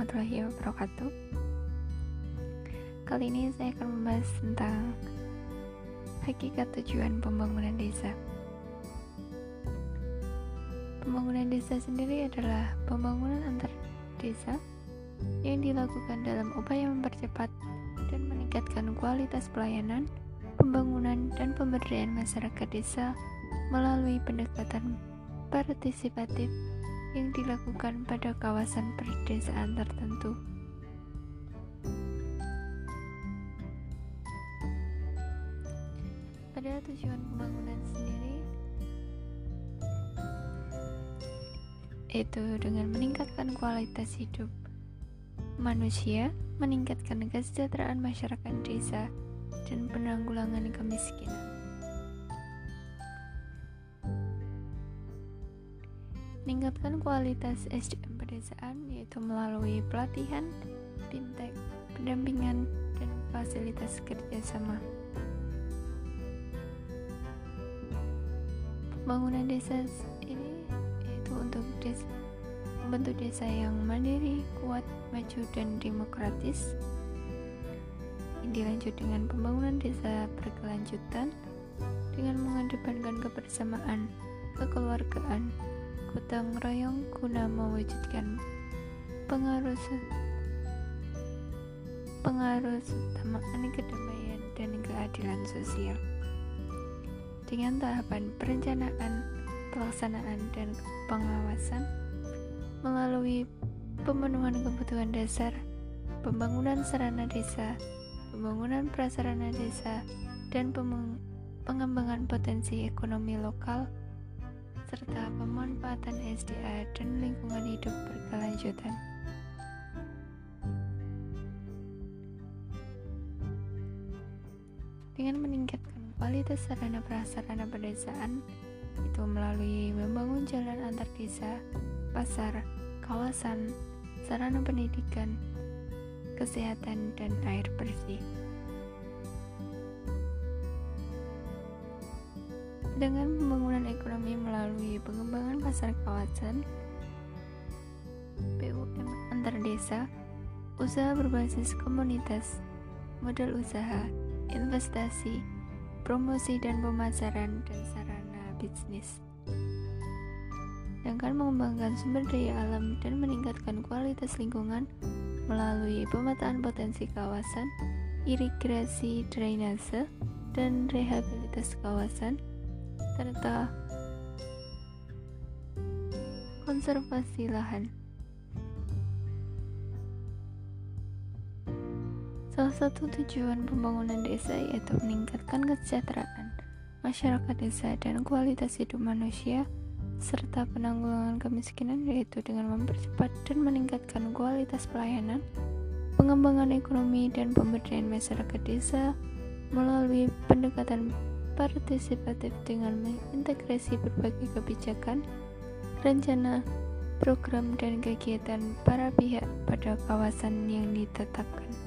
warahmatullahi wabarakatuh. Kali ini saya akan membahas tentang Hakikat tujuan pembangunan desa. Pembangunan desa sendiri adalah pembangunan antar desa Yang dilakukan dalam upaya mempercepat dan meningkatkan kualitas pelayanan, pembangunan, dan pemberdayaan masyarakat desa melalui pendekatan partisipatif yang dilakukan pada kawasan perdesaan tertentu. Pada tujuan pembangunan sendiri yaitu dengan meningkatkan kualitas hidup manusia, meningkatkan kesejahteraan masyarakat desa, dan penanggulangan kemiskinan. Meningkatkan kualitas SDM pedesaan yaitu melalui pelatihan, fintech, pendampingan, dan fasilitas kerjasama. Pembangunan desa ini yaitu untuk desa, membentuk desa yang mandiri, kuat, maju, dan demokratis. Dilanjut dengan pembangunan desa berkelanjutan dengan mengedepankan kebersamaan, kekeluargaan, gotong royong guna mewujudkan pengaruh pengaruh utamakan kedamaian dan keadilan sosial. Dengan tahapan perencanaan, pelaksanaan, dan pengawasan melalui pemenuhan kebutuhan dasar, pembangunan sarana desa, pembangunan prasarana desa, dan pengembangan potensi ekonomi lokal serta pemanfaatan SDA dan lingkungan hidup berkelanjutan. Dengan meningkatkan kualitas sarana prasarana pedesaan, itu melalui membangun jalan antar desa, pasar, kawasan, sarana pendidikan, kesehatan, dan air bersih. Dengan pembangunan ekonomi melalui pengembangan pasar kawasan, BUM antar desa, usaha berbasis komunitas, modal usaha, investasi, promosi dan pemasaran, dan sarana bisnis. Dengan mengembangkan sumber daya alam dan meningkatkan kualitas lingkungan melalui pemetaan potensi kawasan, irigasi drainase, dan rehabilitas kawasan, serta konservasi lahan. Salah satu tujuan pembangunan desa yaitu meningkatkan kesejahteraan masyarakat desa dan kualitas hidup manusia serta penanggulangan kemiskinan yaitu dengan mempercepat dan meningkatkan kualitas pelayanan, pengembangan ekonomi dan pemberdayaan masyarakat desa melalui pendekatan partisipatif dengan mengintegrasi berbagai kebijakan, rencana, program, dan kegiatan para pihak pada kawasan yang ditetapkan.